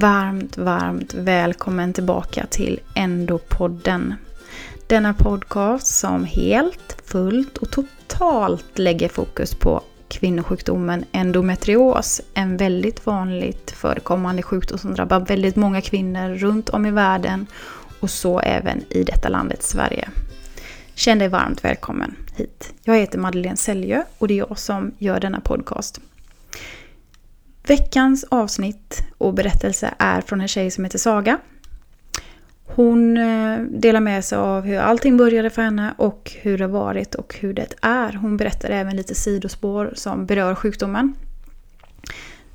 Varmt, varmt välkommen tillbaka till Endopodden. Denna podcast som helt, fullt och totalt lägger fokus på kvinnosjukdomen endometrios. En väldigt vanligt förekommande sjukdom som drabbar väldigt många kvinnor runt om i världen och så även i detta landet Sverige. Känn dig varmt välkommen hit. Jag heter Madeleine Säljö och det är jag som gör denna podcast. Veckans avsnitt och berättelse är från en tjej som heter Saga. Hon eh, delar med sig av hur allting började för henne och hur det varit och hur det är. Hon berättar även lite sidospår som berör sjukdomen.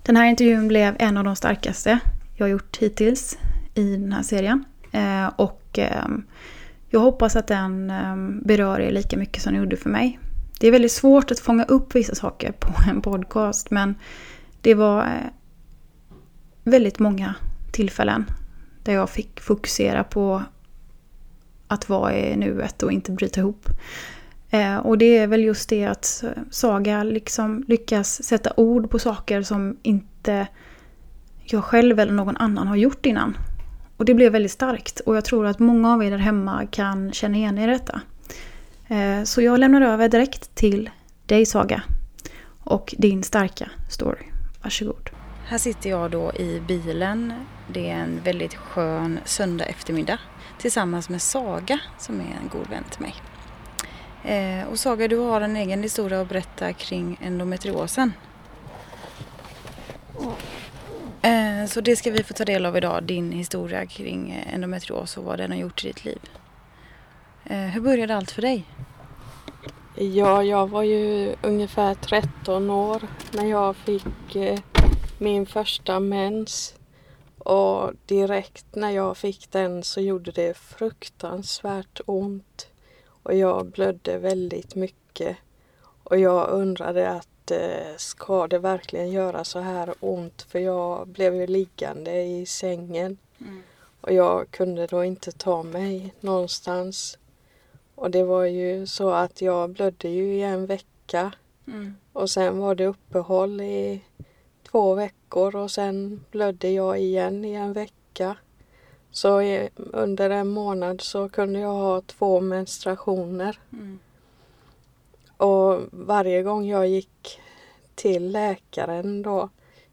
Den här intervjun blev en av de starkaste jag gjort hittills i den här serien. Eh, och ehm, jag hoppas att den ehm, berör er lika mycket som den gjorde för mig. Det är väldigt svårt att fånga upp vissa saker på en podcast men det var eh, väldigt många tillfällen där jag fick fokusera på att vara i nuet och inte bryta ihop. Eh, och det är väl just det att Saga liksom lyckas sätta ord på saker som inte jag själv eller någon annan har gjort innan. Och det blev väldigt starkt och jag tror att många av er där hemma kan känna igen er i detta. Eh, så jag lämnar över direkt till dig Saga och din starka story. Varsågod. Här sitter jag då i bilen. Det är en väldigt skön söndag eftermiddag tillsammans med Saga som är en god vän till mig. Eh, och Saga, du har en egen historia att berätta kring endometriosen. Eh, så det ska vi få ta del av idag, din historia kring endometrios och vad den har gjort i ditt liv. Eh, hur började allt för dig? Ja, jag var ju ungefär 13 år när jag fick eh, min första mens. Och direkt när jag fick den så gjorde det fruktansvärt ont. Och jag blödde väldigt mycket. Och jag undrade att eh, ska det verkligen göra så här ont? För jag blev ju liggande i sängen. Mm. Och jag kunde då inte ta mig någonstans. Och det var ju så att jag blödde ju i en vecka. Mm. Och sen var det uppehåll i två veckor och sen blödde jag igen i en vecka. Så under en månad så kunde jag ha två menstruationer. Mm. Och varje gång jag gick till läkaren då,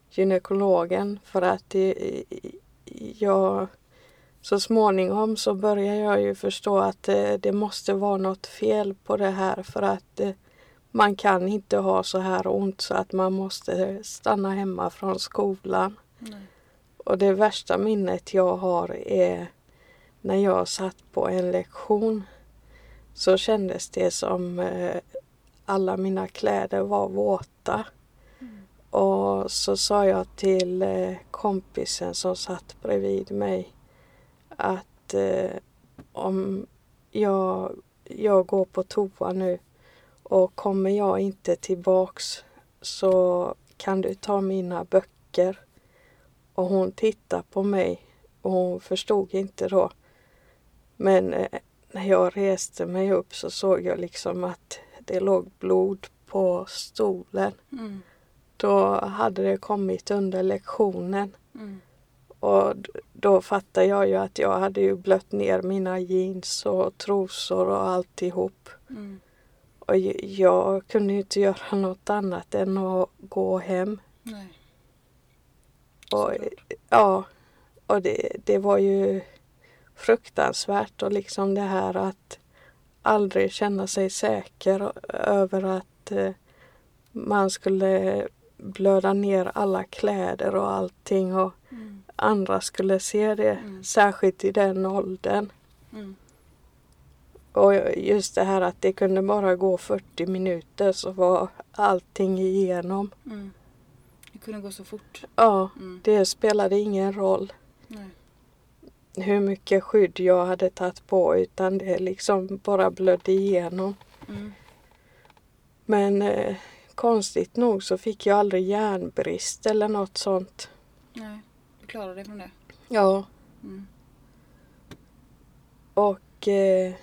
gynekologen, för att jag så småningom så börjar jag ju förstå att det, det måste vara något fel på det här för att det, man kan inte ha så här ont så att man måste stanna hemma från skolan. Nej. Och det värsta minnet jag har är när jag satt på en lektion så kändes det som eh, alla mina kläder var våta. Mm. Och så sa jag till eh, kompisen som satt bredvid mig att eh, om jag, jag går på toa nu och kommer jag inte tillbaks så kan du ta mina böcker. Och hon tittade på mig och hon förstod inte då. Men eh, när jag reste mig upp så såg jag liksom att det låg blod på stolen. Mm. Då hade det kommit under lektionen. Mm. Och då fattade jag ju att jag hade ju blött ner mina jeans och trosor och alltihop. Mm. Och jag kunde ju inte göra något annat än att gå hem. Nej. Och, ja, och det, det var ju fruktansvärt och liksom det här att aldrig känna sig säker över att eh, man skulle blöda ner alla kläder och allting och. Andra skulle se det, mm. särskilt i den åldern. Mm. Och just det här att det kunde bara gå 40 minuter så var allting igenom. Mm. Det kunde gå så fort? Ja, mm. det spelade ingen roll. Nej. Hur mycket skydd jag hade tagit på utan det liksom bara blödde igenom. Mm. Men eh, konstigt nog så fick jag aldrig järnbrist eller något sånt. Nej, du klarade dig från det? Ja. Mm. Och eh,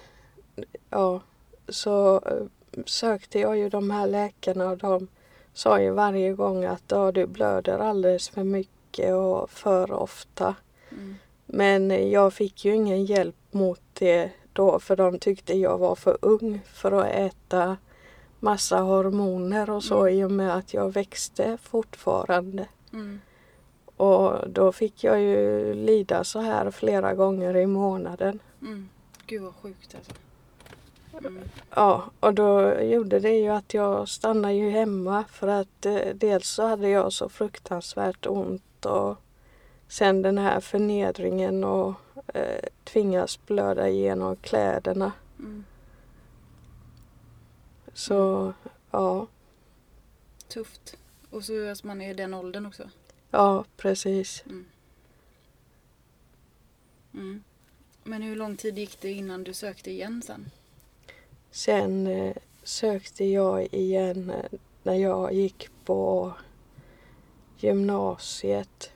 ja, så eh, sökte jag ju de här läkarna och de sa ju varje gång att ja, du blöder alldeles för mycket mycket och för ofta. Mm. Men jag fick ju ingen hjälp mot det då för de tyckte jag var för ung för att äta massa hormoner och så Mm. i och med att jag växte fortfarande. Mm. Och då fick jag ju lida så här flera gånger i månaden. Mm. Gud vad sjukt alltså. Mm. Ja, och då gjorde det ju att jag stannade ju hemma för att eh, dels så hade jag så fruktansvärt ont och sen den här förnedringen och eh, tvingas blöda igenom kläderna. Mm. Så ja, Tufft. Och så att man är i den åldern också. Ja precis. Mm. Mm. Men hur lång tid gick det innan du sökte igen sen? Sen eh, sökte jag igen eh, när jag gick på gymnasiet.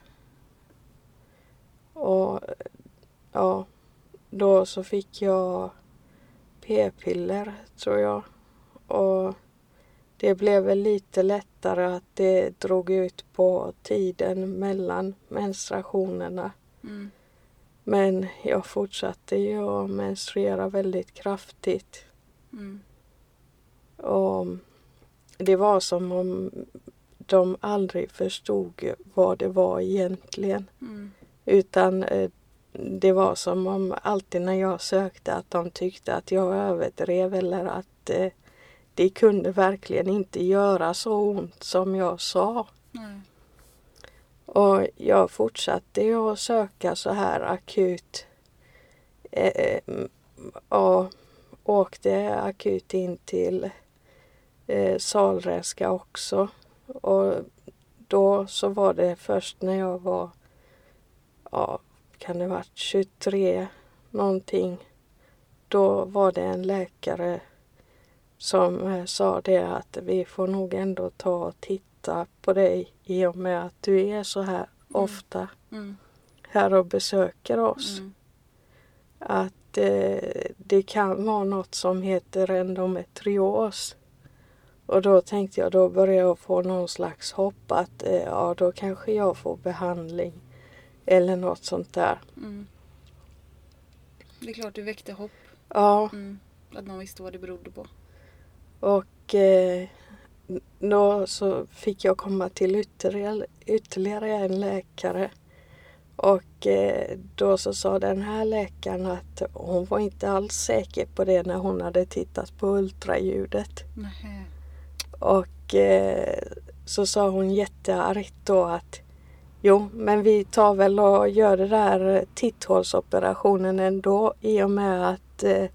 Och eh, ja, då så fick jag p-piller tror jag. Och det blev väl lite lättare att det drog ut på tiden mellan menstruationerna. Mm. Men jag fortsatte ju att menstruera väldigt kraftigt. Mm. Och det var som om de aldrig förstod vad det var egentligen. Mm. Utan eh, det var som om alltid när jag sökte att de tyckte att jag överdrev eller att eh, det kunde verkligen inte göra så ont som jag sa. Nej. Och jag fortsatte att söka så här akut. Eh, mm, och åkte akut in till eh, Salräska också. Och då så var det först när jag var, ja, kan det varit 23 någonting. Då var det en läkare som eh, sa det att vi får nog ändå ta och titta på dig i och med att du är så här ofta Mm. här och besöker oss. Mm. Att eh, det kan vara något som heter endometrios. Och då tänkte jag, då börjar jag få någon slags hopp att eh, ja, då kanske jag får behandling. Eller något sånt där. Mm. Det är klart du väckte hopp. Ja, Mm. Att någon visste vad det berodde på. Och eh, då så fick jag komma till ytterligare, ytterligare en läkare. Och eh, då så sa den här läkaren att hon var inte alls säker på det när hon hade tittat på ultraljudet. Nähä. Och eh, så sa hon jätteargt då att jo, men vi tar väl och gör det där titthålsoperationen ändå i och med att eh,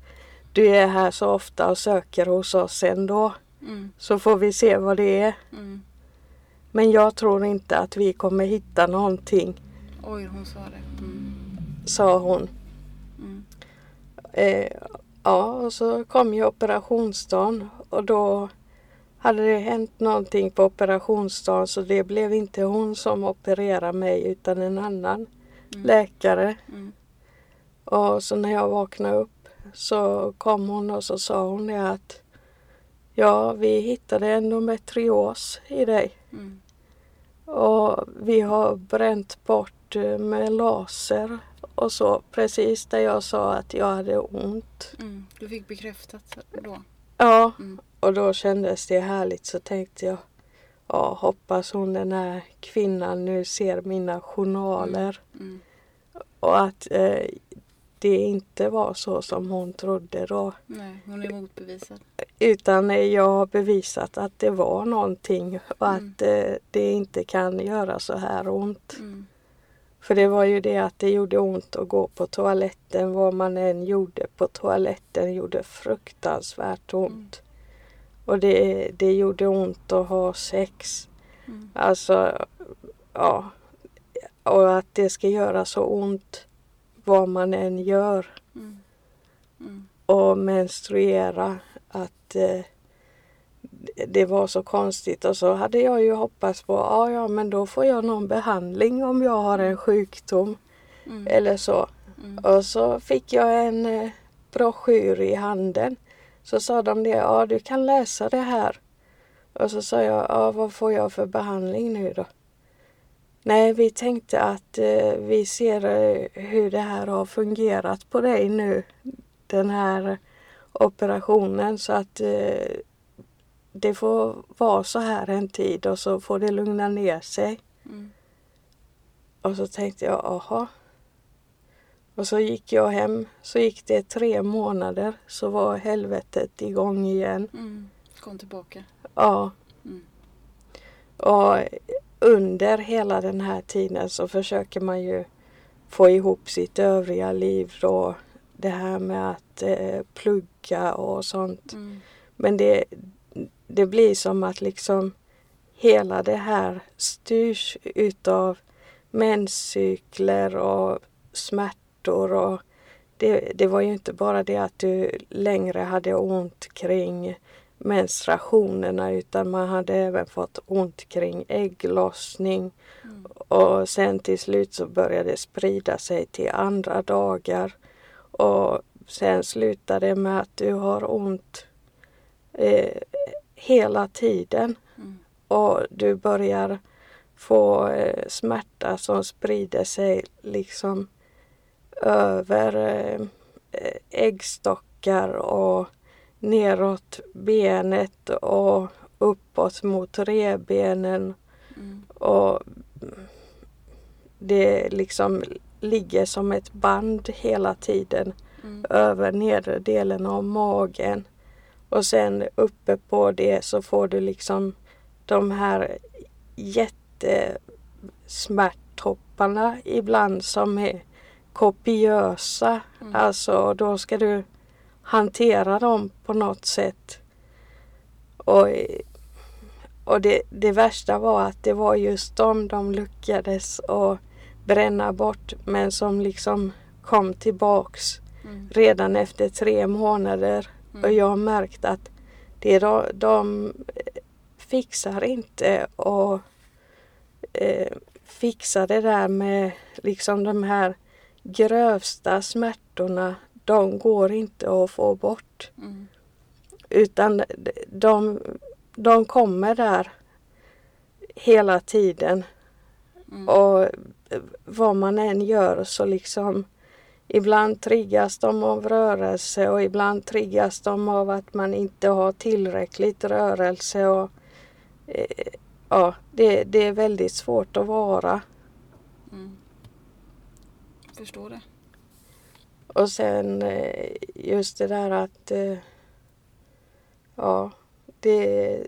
du är här så ofta och söker hos oss ändå. Mm. Så får vi se vad det är. Mm. Men jag tror inte att vi kommer hitta någonting, Oj, hon sa det. Mm. sa hon. Mm. Eh, ja, och så kom ju operationsdagen och då hade det hänt någonting på operationsdagen så det blev inte hon som opererade mig utan en annan Mm. läkare. Mm. Och så när jag vaknade upp så kom hon och så sa hon det att ja, vi hittade endometrios i dig Mm. och vi har bränt bort eh, med laser och så precis där jag sa att jag hade ont. Mm. Du fick bekräftat då. Ja, Mm. och då kändes det härligt så tänkte jag ja, hoppas hon den här kvinnan nu ser mina journaler Mm. och att eh, det inte var så som hon trodde då. Nej, hon är motbevisad. Utan jag har bevisat att det var någonting och Mm. att eh, det inte kan göra så här ont. Mm. För det var ju det att det gjorde ont att gå på toaletten. Vad man än gjorde på toaletten gjorde fruktansvärt ont. Och det, det gjorde ont att ha sex. Mm. Alltså, ja. Och att det ska göra så ont vad man än gör. Mm. Mm. Och menstruera. Att eh, det var så konstigt. Och så hade jag ju hoppats på, ja ja men då får jag någon behandling om jag har en sjukdom. Mm. Eller så. Mm. Och så fick jag en eh, broschyr i handen. Så sa de det, ja du kan läsa det här. Och så sa jag, ja vad får jag för behandling nu då? Nej, vi tänkte att eh, vi ser eh, hur det här har fungerat på dig nu. Den här operationen så att eh, det får vara så här en tid och så får det lugna ner sig. Mm. Och så tänkte jag, aha. Och så gick jag hem. Så gick det tre månader så var helvetet igång igen. Mm. Kom tillbaka. Ja. Mm. Och under hela den här tiden så försöker man ju få ihop sitt övriga liv då. Det här med att eh, plugga och sånt. Mm. Men det, det blir som att liksom hela det här styrs utav menscykler och smärtor och det, det var ju inte bara det att du längre hade ont kring menstruationerna utan man hade även fått ont kring ägglossning Mm. och sen till slut så började det sprida sig till andra dagar och sen slutade det med att du har ont eh, hela tiden Mm. och du börjar få eh, smärta som sprider sig liksom över eh, äggstockar och neråt benet och uppåt mot revbenen Mm. och det liksom ligger som ett band hela tiden Mm. över nedre delen av magen. Och sen uppe på det så får du liksom de här jättesmärttopparna ibland som är kopiösa. Mm. Alltså då ska du hantera dem på något sätt. Och, och det, det värsta var att det var just de de lyckades att bränna bort men som liksom kom tillbaks Mm. redan efter tre månader. Mm. Och jag har märkt att det de, de fixar inte och eh, fixar det där med liksom de här grövsta smärtorna. De går inte att få bort. Mm. Utan de, de kommer där hela tiden. Mm. Och vad man än gör så liksom Ibland triggas de av rörelse och ibland triggas de av att man inte har tillräckligt rörelse. Och, eh, ja, det, det är väldigt svårt att vara. Mm. Förstår det. Och sen eh, just det där att eh, ja, det,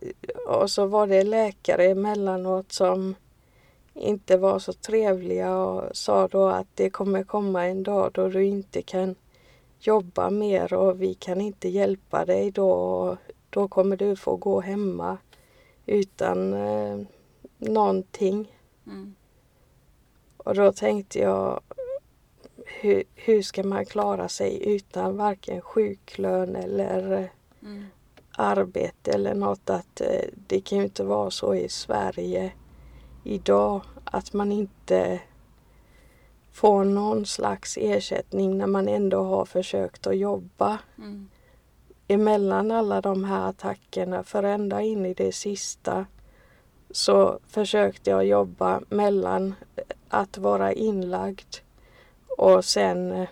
och så var det läkare emellanåt som inte var så trevliga och sa då att det kommer komma en dag då du inte kan jobba mer och vi kan inte hjälpa dig då. Och då kommer du få gå hemma utan eh, någonting. Mm. Och då tänkte jag hur, hur ska man klara sig utan varken sjuklön eller eh, Mm. arbete eller något att eh, det kan ju inte vara så i Sverige idag att man inte får någon slags ersättning när man ändå har försökt att jobba Mm. emellan alla de här attackerna för ända in i det sista så försökte jag jobba mellan att vara inlagd och sen eh,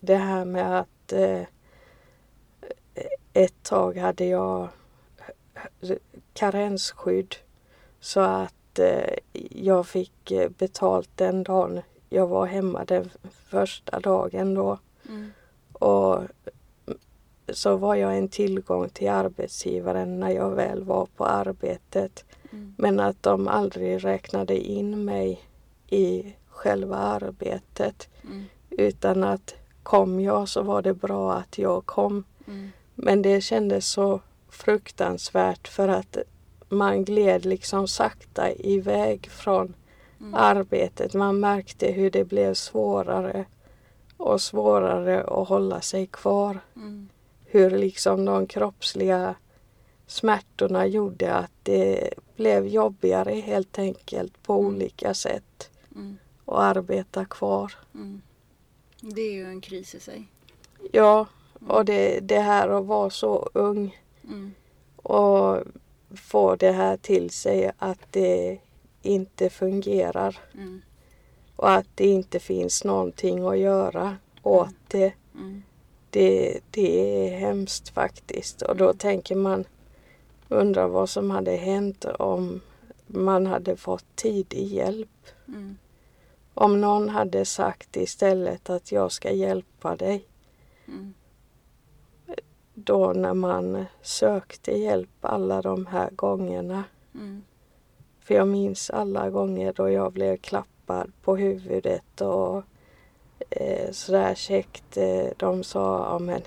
det här med att eh, ett tag hade jag karensskydd så att eh, jag fick betalt den dagen jag var hemma den första dagen då. Mm. Och så var jag en tillgång till arbetsgivaren när jag väl var på arbetet. Mm. Men att de aldrig räknade in mig i själva arbetet. Mm. Utan att kom jag så var det bra att jag kom. Mm. Men det kändes så fruktansvärt för att man gled liksom sakta iväg från Mm. arbetet. Man märkte hur det blev svårare och svårare att hålla sig kvar. Mm. Hur liksom de kroppsliga smärtorna gjorde att det blev jobbigare helt enkelt på Mm. olika sätt Mm. Att arbeta kvar. Mm. Det är ju en kris i sig. Ja, Mm. och det, det här att vara så ung Mm. och få det här till sig att det inte fungerar Mm. och att det inte finns någonting att göra åt det. Mm. Det, det är hemskt faktiskt. Och då tänker man, undrar vad som hade hänt om man hade fått tidig hjälp. Mm. Om någon hade sagt istället att jag ska hjälpa dig. Mm. Då när man sökte hjälp alla de här gångerna. Mm. För jag minns alla gånger då jag blev klappad på huvudet och eh, sådär käckt. Eh, de sa, ja men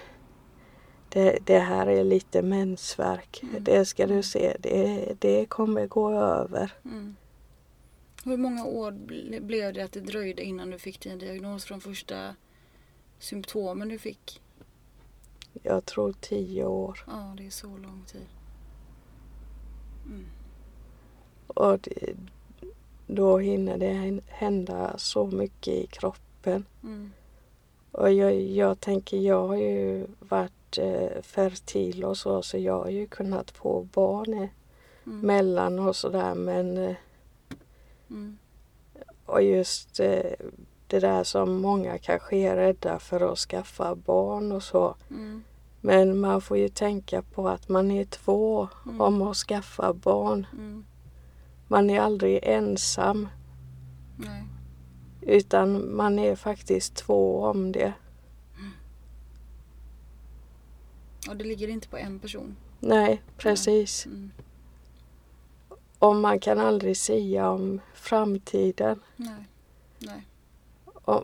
det, det här är lite mensvärk. Mm. Det ska du se, det, det kommer gå över. Mm. Hur många år ble- blev det att det dröjde innan du fick din diagnos från första symptomen du fick? Jag tror tio år. Ja, det är så lång tid. Mm. Och det, då hinner det hända så mycket i kroppen. Mm. Och jag, jag tänker, jag har ju varit eh, fertil och så, så jag har ju kunnat få barn eh, Mm. mellan och sådär. Men eh, Mm. och just eh, det där som många kanske är rädda för att skaffa barn och så. Mm. Men man får ju tänka på att man är två Mm. om att skaffa barn. Mm. Man är aldrig ensam Nej. utan man är faktiskt två om det. Och det ligger inte på en person. Nej, precis. Mm. Och man kan aldrig säga om framtiden. Nej. Nej. Och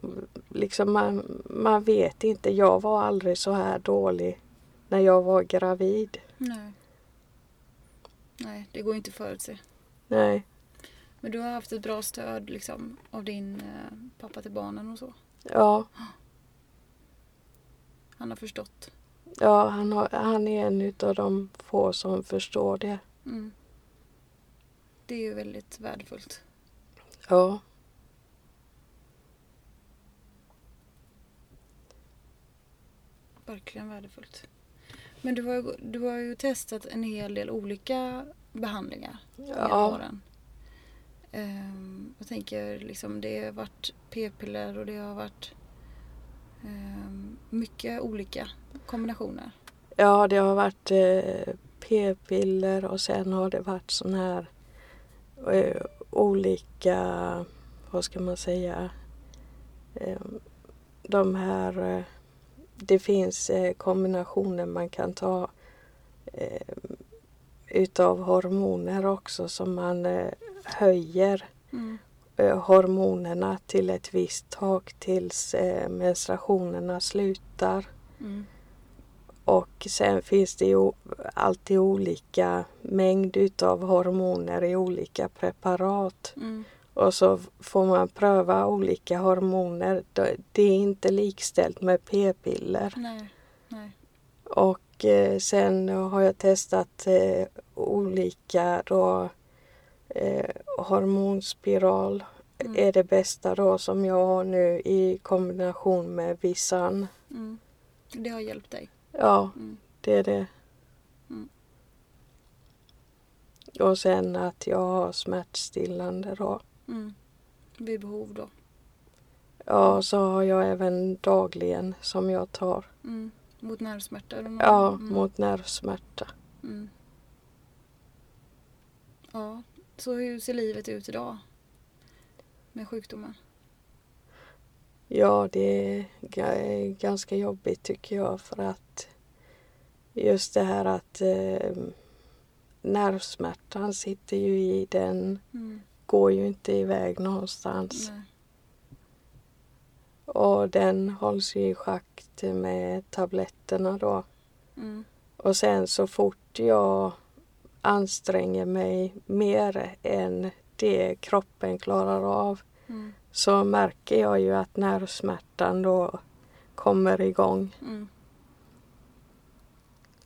liksom man, man vet inte. Jag var aldrig så här dålig när jag var gravid. Nej. Nej, det går inte att förutse. Nej, Men du har haft ett bra stöd liksom, av din eh, pappa till barnen och så. ja, Han har förstått. ja han, har, han är en av de få som förstår det. Mm. Det är ju väldigt värdefullt. Ja, Verkligen värdefullt. Men du har, du har ju testat en hel del olika behandlingar ja, åren. Ehm, jag tänker liksom det har varit p-piller och det har varit ehm, mycket olika kombinationer. ja det har varit eh, p-piller och sen har det varit sån här olika, vad ska man säga, eh, de här, eh, det finns eh, kombinationer man kan ta eh, utav hormoner också som man eh, höjer Mm. eh, hormonerna till ett visst tak tills eh, menstruationerna slutar. Mm. Och sen finns det ju alltid olika mängd utav hormoner i olika preparat. Mm. Och så får man pröva olika hormoner. Det- är inte likställt med p-piller. Nej. Nej. Och eh, sen har jag testat eh, olika då eh, hormonspiral Mm. är det bästa då som jag har nu i kombination med Visan. Mm. Det har hjälpt dig. Ja, Mm. det är det. Mm. Och sen att jag har smärtstillande då. Mm. Vid behov då. Ja, så har jag även dagligen som jag tar. Mm. Mot nervsmärta? Eller något? Ja, mm. mot nervsmärta. Mm. Ja, så hur ser livet ut idag? Med sjukdomen? Ja, det är ga- ganska jobbigt tycker jag för att just det här att eh, nervsmärtan sitter ju i den, Mm. går ju inte iväg någonstans. Nej. Och den hålls ju i schakt med tabletterna då. Mm. Och sen så fort jag anstränger mig mer än det kroppen klarar av Mm. Så märker jag ju att nervsmärtan då kommer igång. Mm.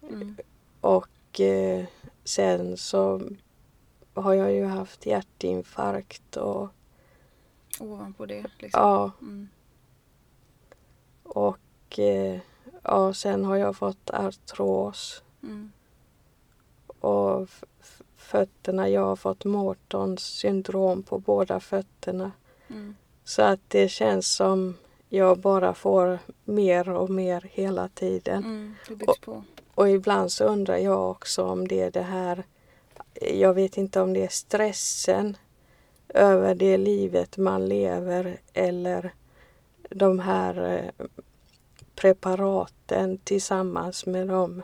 Mm. Och eh, sen så har jag ju haft hjärtinfarkt och Ovanpå det liksom. ja, Mm. och eh, ja, sen har jag fått artros Mm. och fötterna. Jag har fått Mortons syndrom på båda fötterna. Mm. Så att det känns som jag bara får mer och mer hela tiden. Mm. Det byggs på. Och ibland så undrar jag också om det är det här, jag vet inte om det är stressen över det livet man lever eller de här eh, preparaten tillsammans med de,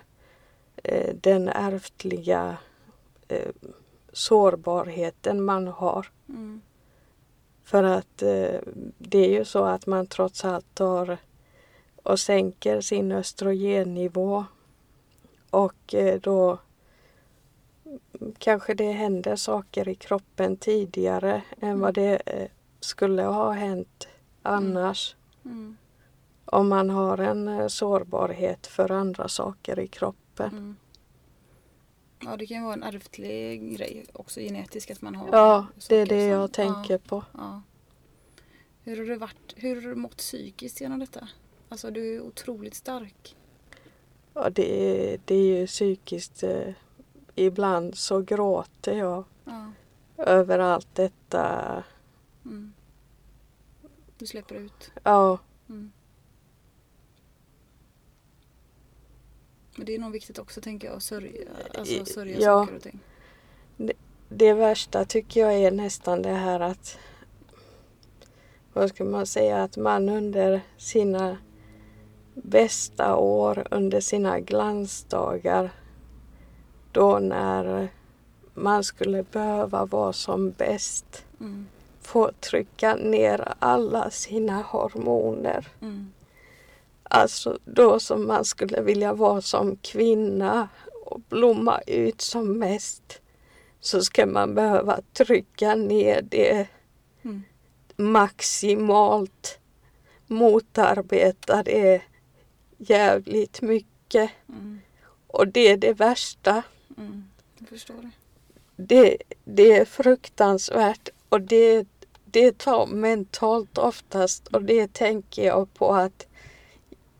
eh, den ärftliga eh, sårbarheten man har. Mm. För att eh, det är ju så att man trots allt tar och sänker sin östrogennivå och eh, då kanske det händer saker i kroppen tidigare än vad det eh, skulle ha hänt annars. Mm. Om man har en sårbarhet för andra saker i kroppen. Ja, det kan ju vara en ärftlig grej också genetiskt att man har Ja, det är det som- jag tänker på. Ja, ja. Hur har du varit, hur har du mått psykiskt genom detta? Alltså du är otroligt stark. Ja, det, är, det är ju psykiskt. Eh, ibland så gråter jag Ja. över allt detta. Mm. Du släpper ut. Ja, Mm. Men det är nog viktigt också tänker jag att sörja, alltså, sörja ja. saker och ting. det värsta tycker jag är nästan det här att vad ska man säga att man under sina bästa år, under sina glansdagar då när man skulle behöva vara som bäst Mm. få trycka ner alla sina hormoner. Mm. Alltså då som man skulle vilja vara som kvinna och blomma ut som mest så ska man behöva trycka ner det Mm. maximalt, motarbeta det jävligt mycket. Mm. Och det är det värsta. Mm. Jag förstår det. Det, det är fruktansvärt och det, det tar mentalt oftast och det tänker jag på att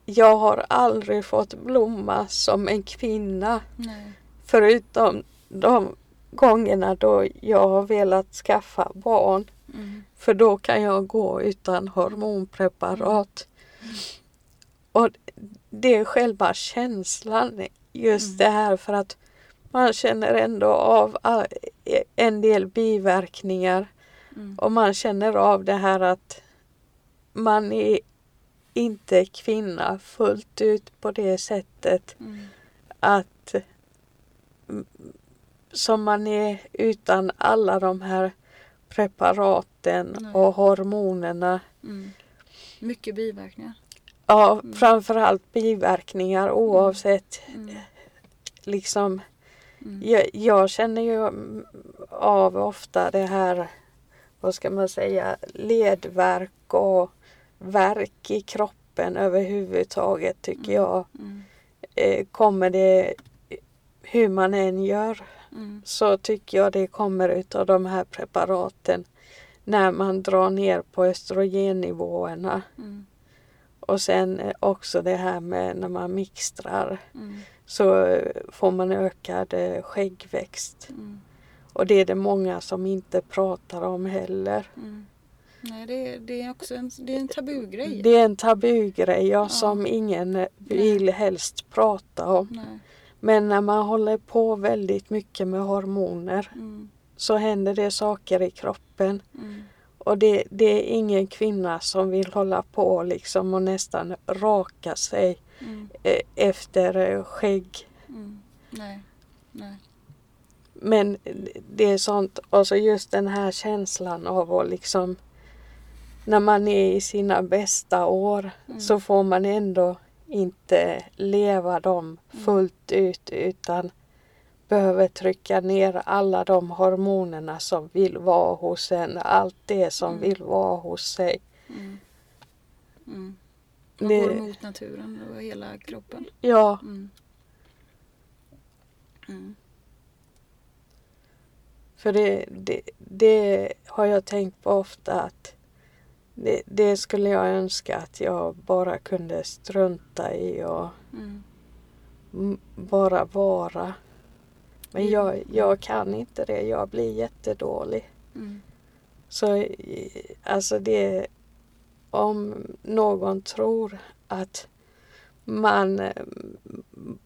jag har aldrig fått blomma som en kvinna Nej. förutom de gångerna då jag har velat skaffa barn. Mm. För då kan jag gå utan hormonpreparat. Och det är själva känslan, just Mm. det här för att man känner ändå av en del biverkningar Mm. och man känner av det här att man är inte kvinna fullt ut på det sättet Mm. att mm, som man är utan alla de här preparaten Nej. och hormonerna. Mm. Mycket biverkningar. Ja, Mm. framförallt biverkningar oavsett Mm. liksom. Mm. Jag, jag känner ju mm, av ofta det här, vad ska man säga, ledvärk och värk i kroppen överhuvudtaget tycker Mm. jag. Mm. Eh, kommer det, hur man än gör, Mm. så tycker jag det kommer utav de här preparaten när man drar ner på östrogennivåerna. Mm. Och sen eh, också det här med när man mixtrar Mm. så får man ökad eh, skäggväxt. Mm. Och det är det många som inte pratar om heller. Mm. Nej, det är, det är också en, det är en tabugrej. Det är en tabugrej ja, Ja. som ingen vill helst prata om. Nej. Men när man håller på väldigt mycket med hormoner Mm. så händer det saker i kroppen. Mm. Och det, det är ingen kvinna som vill hålla på liksom och nästan raka sig Mm. eh, efter eh, skägg. Mm. Nej. Nej. Men det är sånt, och så just den här känslan av att liksom när man är i sina bästa år Mm. så får man ändå inte leva dem Mm. fullt ut utan behöver trycka ner alla de hormonerna som vill vara hos en, allt det som Mm. vill vara hos sig. Mm. Mm. Man Det- går mot naturen och hela kroppen. Ja, Mm. Mm. för det, det, det har jag tänkt på ofta att det, det skulle jag önska att jag bara kunde strunta i och Mm. bara vara. Men jag, jag kan inte det. Jag blir jättedålig. Mm. Så alltså det om någon tror att man eh,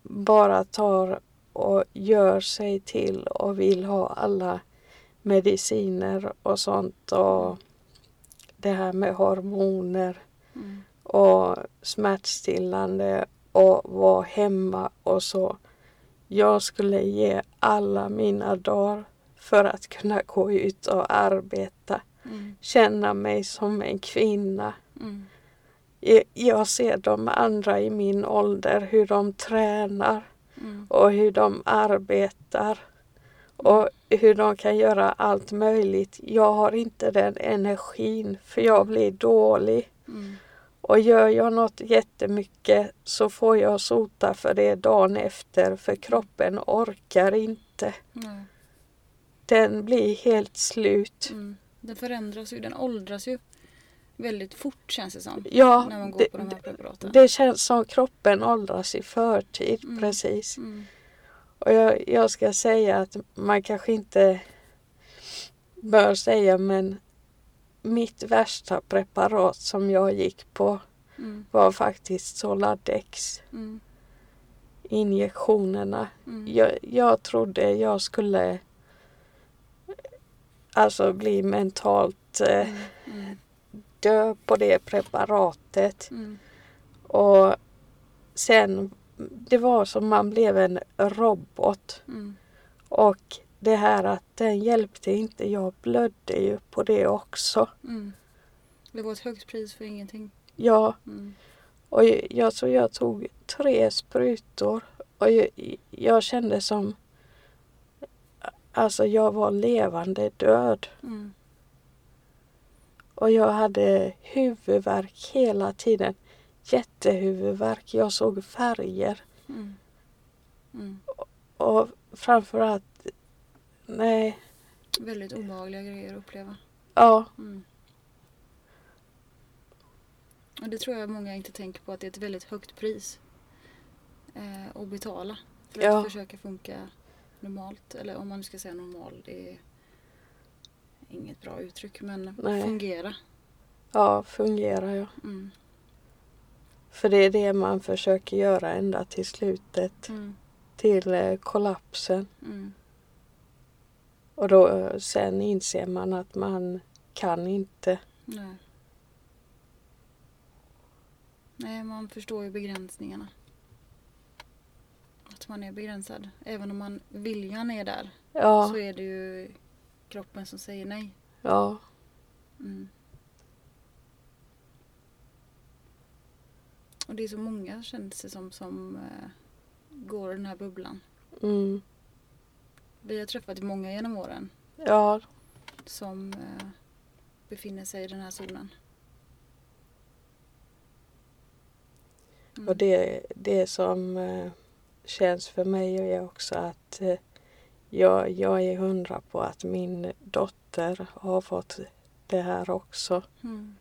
bara tar och gör sig till och vill ha alla mediciner och sånt och det här med hormoner Mm. och smärtstillande och vara hemma och så. Jag skulle ge alla mina dagar för att kunna gå ut och arbeta. Mm. Känna mig som en kvinna. Mm. Jag- ser de andra i min ålder hur de tränar Mm. och hur de arbetar och hur de kan göra allt möjligt. Jag har inte den energin för jag blir dålig. Mm. Och gör jag något jättemycket så får jag sota för det dagen efter för kroppen orkar inte. Nej. Den blir helt slut. Mm. Den förändras ju, den åldras ju väldigt fort känns det som. Ja, När man går det, på de här preparaten. det känns som kroppen åldras i förtid Mm. precis. Mm. Och jag, jag ska säga att man kanske inte bör säga men mitt värsta preparat som jag gick på Mm. var faktiskt Soladex. Mm. Injektionerna. Mm. Jag, jag trodde jag skulle alltså bli mentalt eh, Mm. Mm. dö på det preparatet. Mm. Och sen, det var som man blev en robot. Mm. Och det här att den hjälpte inte, jag blödde ju på det också. Mm. Det var ett högt pris för ingenting. Ja, Mm. och jag, jag tror jag tog tre sprutor och jag, jag kände som Alltså jag var levande död Mm. och jag hade huvudvärk hela tiden. Jättehuvudvärk. Jag såg färger Mm. Mm. och framförallt, nej, Väldigt obehagliga grejer att uppleva. ja, Mm. Och det tror jag många inte tänker på att det är ett väldigt högt pris eh, att betala för Ja. att försöka funka normalt. Eller om man nu ska säga normal, det är inget bra uttryck men Nej. fungera. ja, fungerar jag. Mm. För det är det man försöker göra ända till slutet, Mm. till eh, kollapsen. Mm. Och då eh, sen inser man att man kan inte. Nej. Nej, man förstår ju begränsningarna. Att man är begränsad. Även om man viljan är där Ja, så är det ju kroppen som säger nej. ja, Mm. Och det är så många känns det som som eh, går i den här bubblan. mm, Vi har träffat många genom åren ja, som eh, befinner sig i den här zonen. Mm. och det, det som eh, känns för mig är också att eh, jag, jag är hundra på att min dotter har fått det här också. Mm.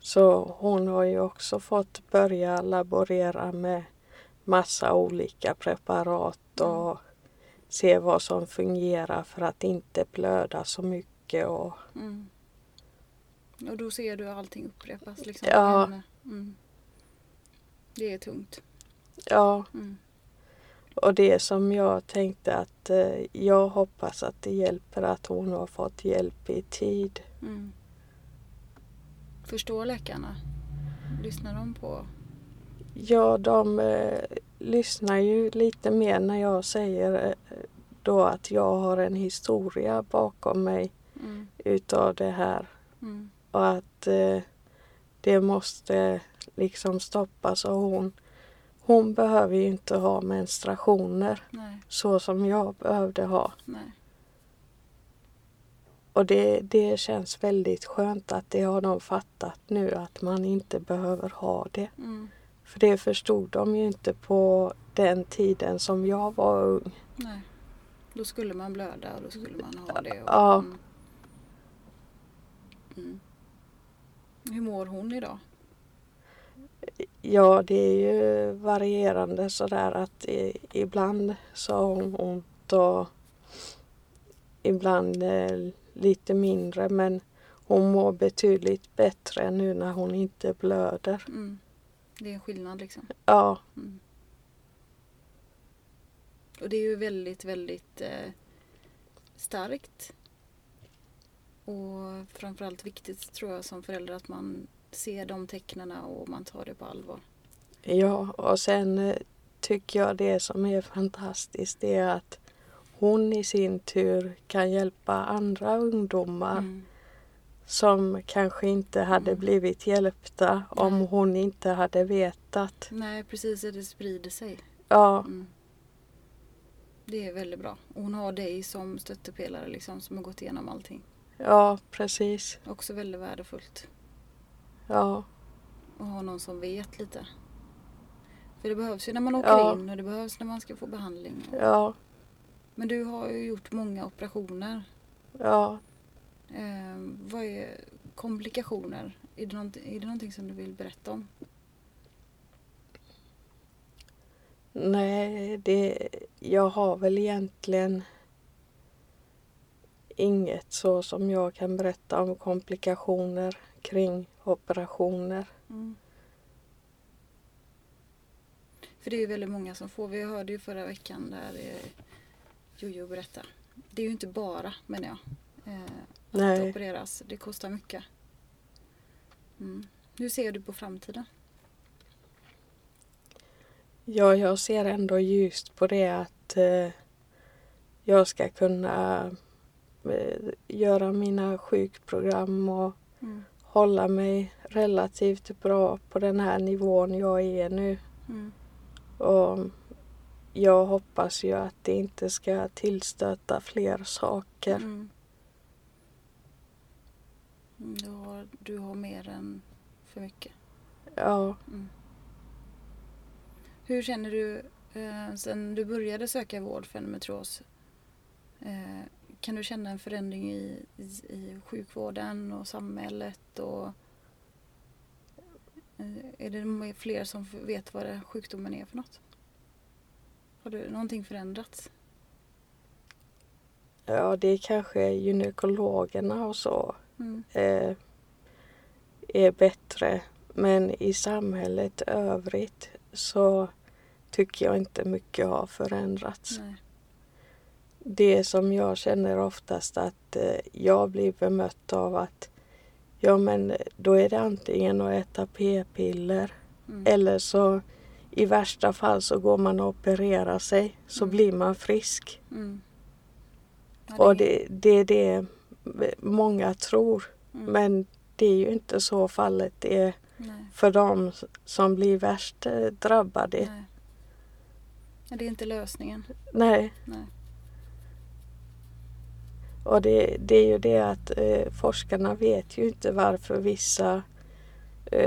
Så hon har ju också fått börja laborera med massa olika preparat Mm. och se vad som fungerar för att inte blöda så mycket. Och, Mm. Och då ser du allting upprepas liksom. Ja. Mm. Det är tungt. ja, Mm. och det som jag tänkte att eh, jag hoppas att det hjälper att hon har fått hjälp i tid. Mm. Förstår läkarna? Lyssnar de på? Ja, de eh, lyssnar ju lite mer när jag säger eh, då att jag har en historia bakom mig Mm. utav det här. Mm. och att eh, det måste liksom stoppas och hon, hon behöver ju inte ha menstruationer Nej, så som jag behövde ha. nej. Och det, det känns väldigt skönt att det har de fattat nu att man inte behöver ha det. Mm. För det förstod de ju inte på den tiden som jag var ung. nej. Då skulle man blöda och då skulle man ha det. Och, Ja. Mm. Mm. Hur mår hon idag? Ja, det är ju varierande sådär att i, ibland så har hon ont och ibland eh, lite mindre men hon mår betydligt bättre nu när hon inte blöder. Mm. Det är en skillnad liksom. Ja, Mm. Och det är ju väldigt, väldigt eh, starkt. Och framförallt viktigt tror jag som förälder att man ser de tecknen och man tar det på allvar. ja och sen eh, tycker jag det som är fantastiskt är att hon i sin tur kan hjälpa andra ungdomar Mm. som kanske inte hade Mm. blivit hjälpta om Nej. hon inte hade vetat. Nej, precis. Det sprider sig. Ja, Mm. Det är väldigt bra. Och hon har dig som stöttepelare liksom, som har gått igenom allting. ja precis. Också väldigt värdefullt. Ja, att ha någon som vet lite. För det behövs ju när man åker Ja. in och det behövs när man ska få behandling. ja, Men du har ju gjort många operationer. ja. Eh, vad är komplikationer? Är det, är det någonting som du vill berätta om? Nej, det, jag har väl egentligen inget så som jag kan berätta om komplikationer kring operationer. Mm. För det är ju väldigt många som får. Vi hörde ju förra veckan där eh, Jojo berätta. Det är ju inte bara, menar jag, eh, att Nej. opereras. Det kostar mycket. Mm. Hur ser du på framtiden? Ja, jag ser ändå ljust på det att eh, jag ska kunna eh, göra mina sjukprogram och Mm. hålla mig relativt bra på den här nivån jag är nu. Mm. Och jag hoppas ju att det inte ska tillstöta fler saker. Mm. Mm, Du, har, du har mer än för mycket. Ja, Mm. Hur känner du eh, sen du började söka vård för endometrios? Eh, kan du känna en förändring i, i, i sjukvården och samhället? Och, eh, är det fler som vet vad sjukdomen är för något? Har du någonting förändrats? ja det är kanske gynekologerna och så Mm. eh, är bättre. Men i samhället övrigt så tycker jag inte mycket har förändrats. Nej. Det som jag känner oftast att eh, jag blir bemött av att ja men då är det antingen att äta p-piller Mm. eller så i värsta fall så går man och opererar sig så Mm. blir man frisk. Mm. Ja, Och är- det, det är det många tror. mm. Men det är ju inte så fallet det är Nej. för de som blir värst eh, drabbade. Nej. Det är inte lösningen. Nej. Nej. Och det, det är ju det att eh, forskarna vet ju inte varför vissa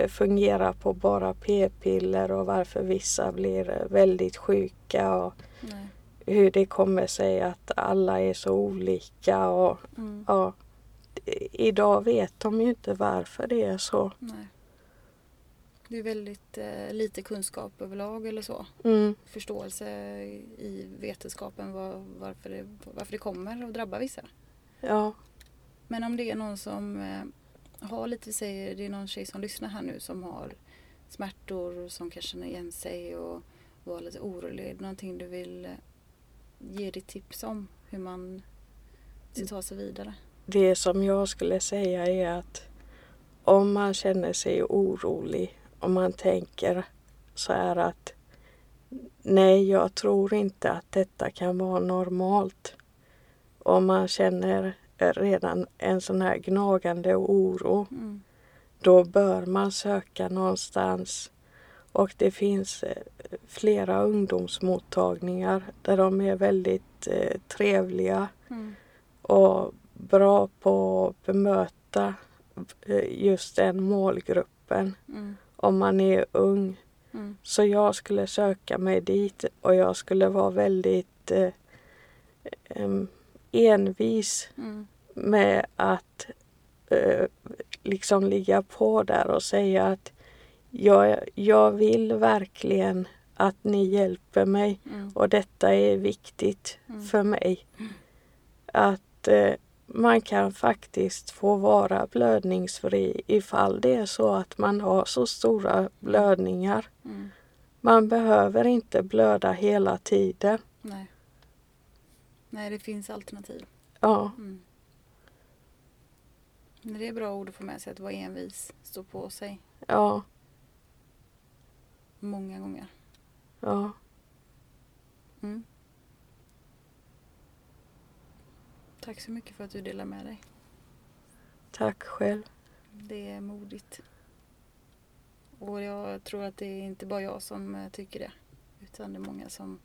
fungerar på bara p-piller och varför vissa blir eh, väldigt sjuka och Nej. hur det kommer sig att alla är så olika och Mm. ja. Idag vet de ju inte varför det är så. Nej. Det är väldigt eh, lite kunskap överlag eller så. Mm. Förståelse i i vetenskapen var, varför, det, varför det kommer att drabba vissa. Ja, Men om det är någon som eh, har lite, vi säger det är någon tjej som lyssnar här nu som har smärtor som kanske känner igen sig och var lite orolig. Är det någonting du vill eh, ge ditt tips om hur man ska ta sig vidare? det som jag skulle säga är att om man känner sig orolig, om man tänker så här att nej, jag tror inte att detta kan vara normalt. Om man känner redan en sån här gnagande oro, Mm. då bör man söka någonstans. Och det finns eh, flera ungdomsmottagningar där de är väldigt eh, trevliga Mm. och bra på att bemöta eh, just den målgruppen Mm. om man är ung. Mm. Så jag skulle söka mig dit och jag skulle vara väldigt eh, em, envis Mm. Med att eh, liksom ligga på där och säga att jag, jag vill verkligen att ni hjälper mig Mm. och detta är viktigt Mm. för mig. Att eh, man kan faktiskt få vara blödningsfri ifall det är så att man har så stora blödningar. Mm. Man behöver inte blöda hela tiden. Nej. Nej, det finns alternativ. Ja, Mm. Men det är bra ord att få med sig, att vara envis, stå på sig ja, många gånger. ja. Mm. Tack så mycket för att du delar med dig. Tack själv. Det är modigt. Och jag tror att det är inte bara jag som eh, tycker det. Utan det är många som,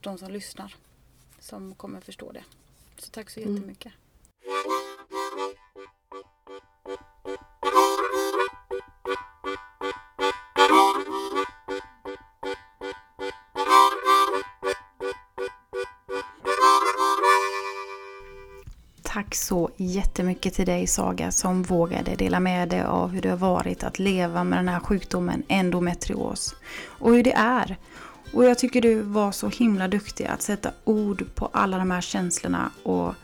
de som lyssnar, som kommer förstå det. Så tack så Mm. jättemycket. Tack så jättemycket till dig Saga som vågade dela med dig av hur det har varit att leva med den här sjukdomen endometrios. Och hur det är. Och jag tycker du var så himla duktig att sätta ord på alla de här känslorna och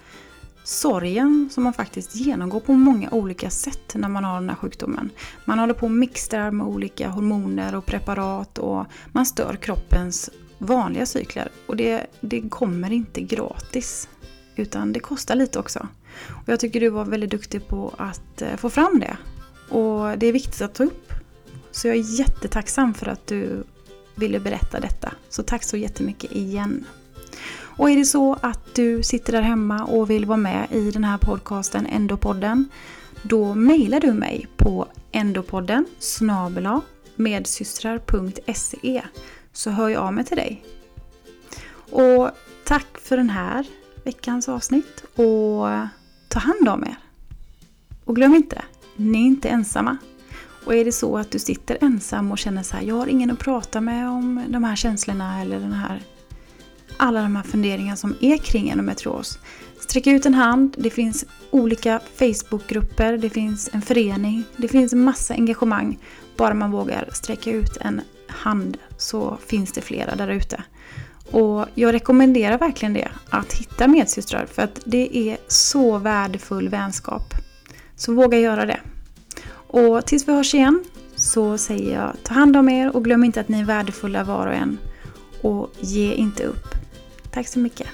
sorgen som man faktiskt genomgår på många olika sätt när man har den här sjukdomen. Man håller på och mixtrar med olika hormoner och preparat och man stör kroppens vanliga cykler. Och det, det kommer inte gratis. Utan det kostar lite också. Och jag tycker du var väldigt duktig på att eh, få fram det. Och det är viktigt att ta upp. Så jag är jättetacksam för att du ville berätta detta. Så tack så jättemycket igen. Och är det så att du sitter där hemma och vill vara med i den här podcasten Endopodden. Då mejlar du mig på endopodden snabela medsystrar.se så hör jag av mig till dig. Och tack för den här veckans avsnitt och ta hand om er. Och glöm inte, ni är inte ensamma. Och är det så att du sitter ensam och känner så här, jag har ingen att prata med om de här känslorna eller den här, alla de här funderingarna som är kring endometrios. Sträck ut en hand, det finns olika Facebookgrupper, det finns en förening, det finns massa engagemang. Bara man vågar sträcka ut en hand så finns det flera där ute. Och jag rekommenderar verkligen det, att hitta medsystrar för att det är så värdefull vänskap. Så våga göra det. Och tills vi hörs igen så säger jag ta hand om er och glöm inte att ni är värdefulla var och en. Och ge inte upp. Tack så mycket.